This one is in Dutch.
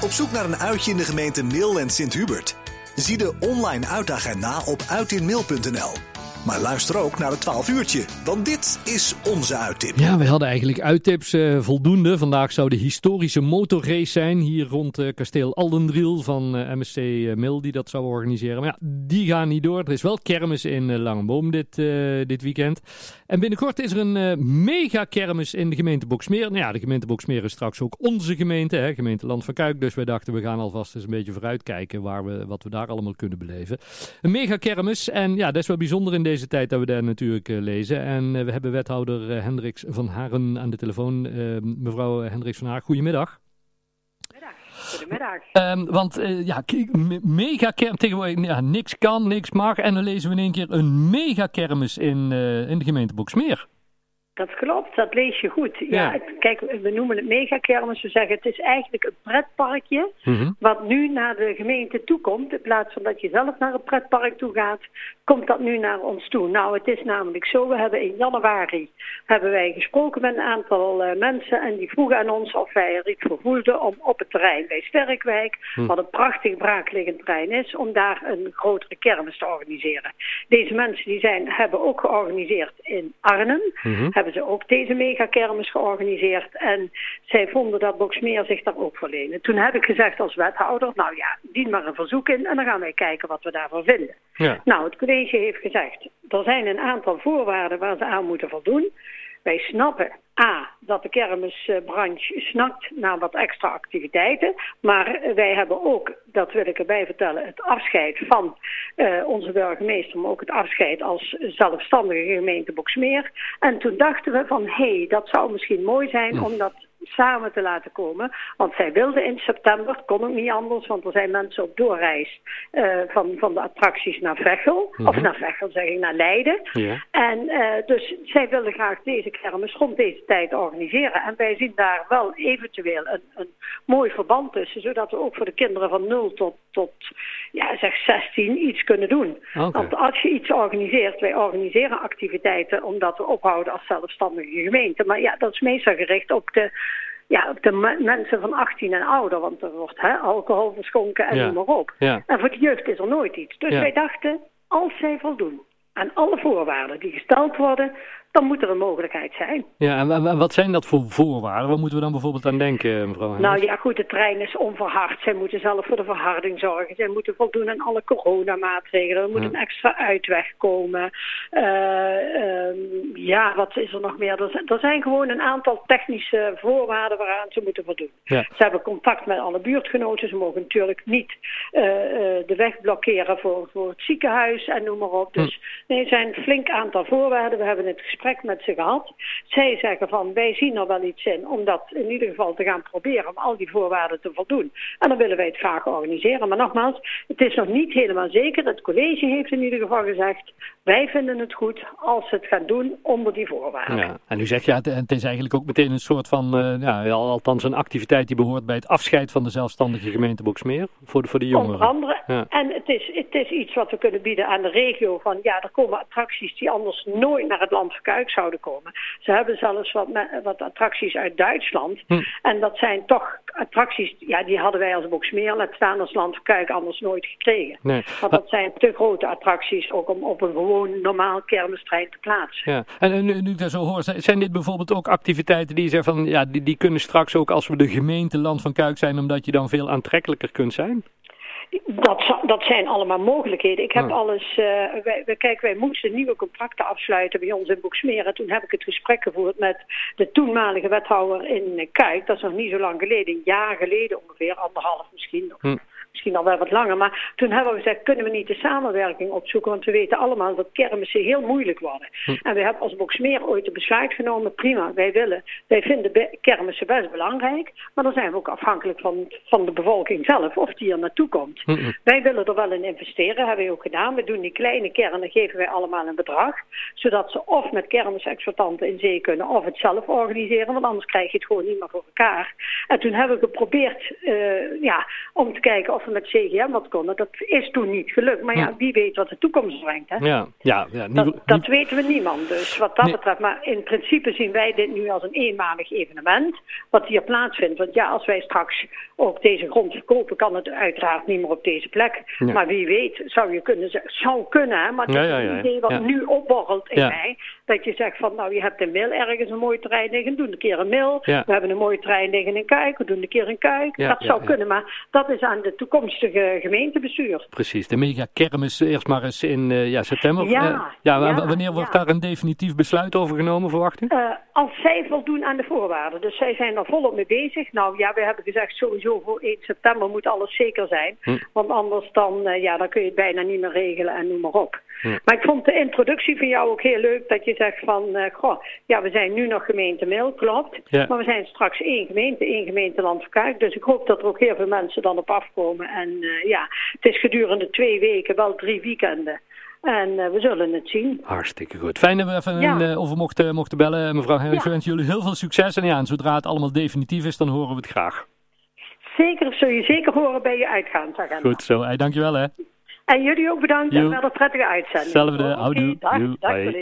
Op zoek naar een uitje in de gemeente Mil en Sint-Hubert? Zie de online uitagenda op uitinmail.nl. Maar luister ook naar het 12 uurtje, want dit is onze uittip. Ja, we hadden eigenlijk uittips uh, voldoende. Vandaag zou de historische motorrace zijn hier rond uh, kasteel Aldendriel van uh, MSC Mil die dat zou organiseren. Maar ja, die gaan niet door. Er is wel kermis in Langeboom dit, dit weekend. En binnenkort is er een mega kermis in de gemeente Boksmeer. Nou ja, de gemeente Boksmeer is straks ook onze gemeente, hè, gemeente Land van Kuik. Dus wij dachten we gaan alvast eens een beetje vooruitkijken waar we, wat we daar allemaal kunnen beleven. Een mega kermis en ja, dat is wel bijzonder in deze deze tijd dat we daar natuurlijk uh, lezen. En uh, we hebben wethouder uh, Hendricks van Haren aan de telefoon. mevrouw Hendricks van Haren, goedemiddag. Goedemiddag. Um, want ja, mega kermis, tegenwoordig ja, niks kan, niks mag. En dan lezen we in één keer een mega kermis in, in de gemeente Boksmeer. Dat klopt, dat lees je goed. Ja. kijk, we noemen het megakermis. We zeggen het is eigenlijk een pretparkje mm wat nu naar de gemeente toe komt. In plaats van dat je zelf naar een pretpark toe gaat, komt dat nu naar ons toe. Nou, het is namelijk zo, we hebben in januari hebben wij gesproken met een aantal uh, mensen en die vroegen aan ons of wij er iets voor voelden om op het terrein bij Sterkwijk, mm. wat een prachtig braakliggend terrein is, om daar een grotere kermis te organiseren. Deze mensen die zijn, hebben ook georganiseerd in Arnhem, mm hebben ze ook deze megakermis georganiseerd. En zij vonden dat Boksmeer zich daar ook verlenen. Toen heb ik gezegd als wethouder, nou ja, dien maar een verzoek in en dan gaan wij kijken wat we daarvan vinden. Ja. Nou, het college heeft gezegd, er zijn een aantal voorwaarden waar ze aan moeten voldoen. Wij snappen A, dat de kermisbranche snakt naar wat extra activiteiten. Maar wij hebben ook, dat wil ik erbij vertellen, het afscheid van uh, onze burgemeester, maar ook het afscheid als zelfstandige gemeente Boksmeer. En toen dachten we van, hé, hey, dat zou misschien mooi zijn om dat samen te laten komen. Want zij wilden in september, kon ook niet anders, want er zijn mensen op doorreis uh, van, van de attracties naar Vechel. Of mhm. naar Vechel zeg ik, naar Leiden. Ja. En uh, dus zij wilden graag deze kermis rond deze tijd organiseren. En wij zien daar wel eventueel een, een mooi verband tussen, zodat we ook voor de kinderen van 0 tot, tot ja, zeg 16 iets kunnen doen. Okay. Want als je iets organiseert, wij organiseren activiteiten omdat we ophouden als zelfstandige gemeente. Maar ja, dat is meestal gericht op de ja, op de mensen van 18 en ouder, want er wordt hè, alcohol verschonken en noem maar op. Ja. En voor de jeugd is er nooit iets. Dus wij dachten, als zij voldoen aan alle voorwaarden die gesteld worden, dan moet er een mogelijkheid zijn. Ja, en wat zijn dat voor voorwaarden? Wat moeten we dan bijvoorbeeld aan denken, mevrouw Nou ja, goed, de trein is onverhard. Zij moeten zelf voor de verharding zorgen. Zij moeten voldoen aan alle coronamaatregelen. Er moet een extra uitweg komen. Uh, ja, wat is er nog meer? Er, er, zijn gewoon een aantal technische voorwaarden waaraan ze moeten voldoen. Ja. Ze hebben contact met alle buurtgenoten. Ze mogen natuurlijk niet uh, de weg blokkeren voor, voor het ziekenhuis en noem maar op. Dus hm. nee, er zijn een flink aantal voorwaarden. We hebben het gesprek met ze gehad. Zij zeggen van wij zien er wel iets in om dat in ieder geval te gaan proberen om al die voorwaarden te voldoen. En dan willen wij het graag organiseren. Maar nogmaals, het is nog niet helemaal zeker. Het college heeft in ieder geval gezegd wij vinden het goed als ze het gaan doen onder die voorwaarden. Ja, en u zegt ja, het is eigenlijk ook meteen een soort van, uh, ja, althans een activiteit die behoort bij het afscheid van de zelfstandige gemeente Boksmeer voor de, voor de jongeren. Onder andere. Ja. En het is, het is iets wat we kunnen bieden aan de regio van ja, er komen attracties die anders nooit naar het land van Kuik zouden komen. Ze hebben zelfs wat, wat attracties uit Duitsland. Hm. En dat zijn toch attracties, ja, die hadden wij als Boksmeer, laat staan als land van Kuik, anders nooit gekregen. Nee. Want dat zijn te grote attracties ook om op een gewoon gewoon normaal kermistrein te plaatsen. Ja. En nu, nu ik dat zo hoor, zijn dit bijvoorbeeld ook activiteiten die zeggen van ja, die, die kunnen straks ook als we de gemeente Land van Kuik zijn, omdat je dan veel aantrekkelijker kunt zijn? Dat, dat zijn allemaal mogelijkheden. Ik heb oh. alles. Uh, wij, kijk, wij moesten nieuwe contracten afsluiten bij ons in Boeksmeren. Toen heb ik het gesprek gevoerd met de toenmalige wethouder in Kuik. Dat is nog niet zo lang geleden, een jaar geleden ongeveer, anderhalf misschien. Hm misschien al wel wat langer. Maar toen hebben we gezegd, kunnen we niet de samenwerking opzoeken? Want we weten allemaal dat kermissen heel moeilijk worden. Hm. En we hebben als Boksmeer ooit een besluit genomen, prima, wij willen, wij vinden kermissen best belangrijk. Maar dan zijn we ook afhankelijk van, van de bevolking zelf, of die er naartoe komt. Hm, hm. Wij willen er wel in investeren, hebben we ook gedaan. We doen die kleine kernen, geven wij allemaal een bedrag. Zodat ze of met kermisexploitanten in zee kunnen, of het zelf organiseren. Want anders krijg je het gewoon niet meer voor elkaar. En toen hebben we geprobeerd uh, ja, om te kijken of we met CGM had konden. Dat is toen niet gelukt. Maar ja, wie weet wat de toekomst brengt. Hè? Ja, ja, ja dat, dat weten we niemand. Dus wat dat betreft. Maar in principe zien wij dit nu als een eenmalig evenement. Wat hier plaatsvindt. Want ja, als wij straks ook deze grond verkopen, kan het uiteraard niet meer op deze plek. Maar wie weet, zou je kunnen zeggen, zou kunnen. Hè? Maar het is een idee wat nu opborrelt in mij. Dat je zegt van, nou, je hebt een mil ergens een mooie terrein liggen. Doe een keer een mil. We hebben een mooie trein liggen in Kuik. We doen een keer een Kuik. dat zou kunnen. Maar dat is aan de toekomstige gemeentebestuur. Precies. De mega kermis eerst maar eens in uh, ja, september. Ja, uh, ja, wanneer wordt daar een definitief besluit over genomen, verwacht u? Als zij voldoen aan de voorwaarden. Dus zij zijn er volop mee bezig. Nou ja, we hebben gezegd sowieso voor 1 september moet alles zeker zijn. Hm. Want anders dan, ja, dan kun je het bijna niet meer regelen en noem maar op. Hm. Maar ik vond de introductie van jou ook heel leuk. Dat je zegt van, goh, ja, we zijn nu nog gemeente Mil, klopt. Maar we zijn straks één gemeente, één gemeenteland verkuik. Dus ik hoop dat er ook heel veel mensen dan op afkomen. En uh, ja, het is gedurende twee weken, wel drie weekenden. En uh, we zullen het zien. Hartstikke goed. Fijn dat we even ja. uh, over mochten, mochten bellen. Mevrouw Henrik, ja. jullie heel veel succes. En ja, en zodra het allemaal definitief is, dan horen we het graag. Zeker, zul je zeker horen bij je uitgaansagenda. Goed zo. Hey, dankjewel hè. En jullie ook bedankt. Jo. En wel een prettige uitzending. Hetzelfde. Houdoe. Okay, dag, dag,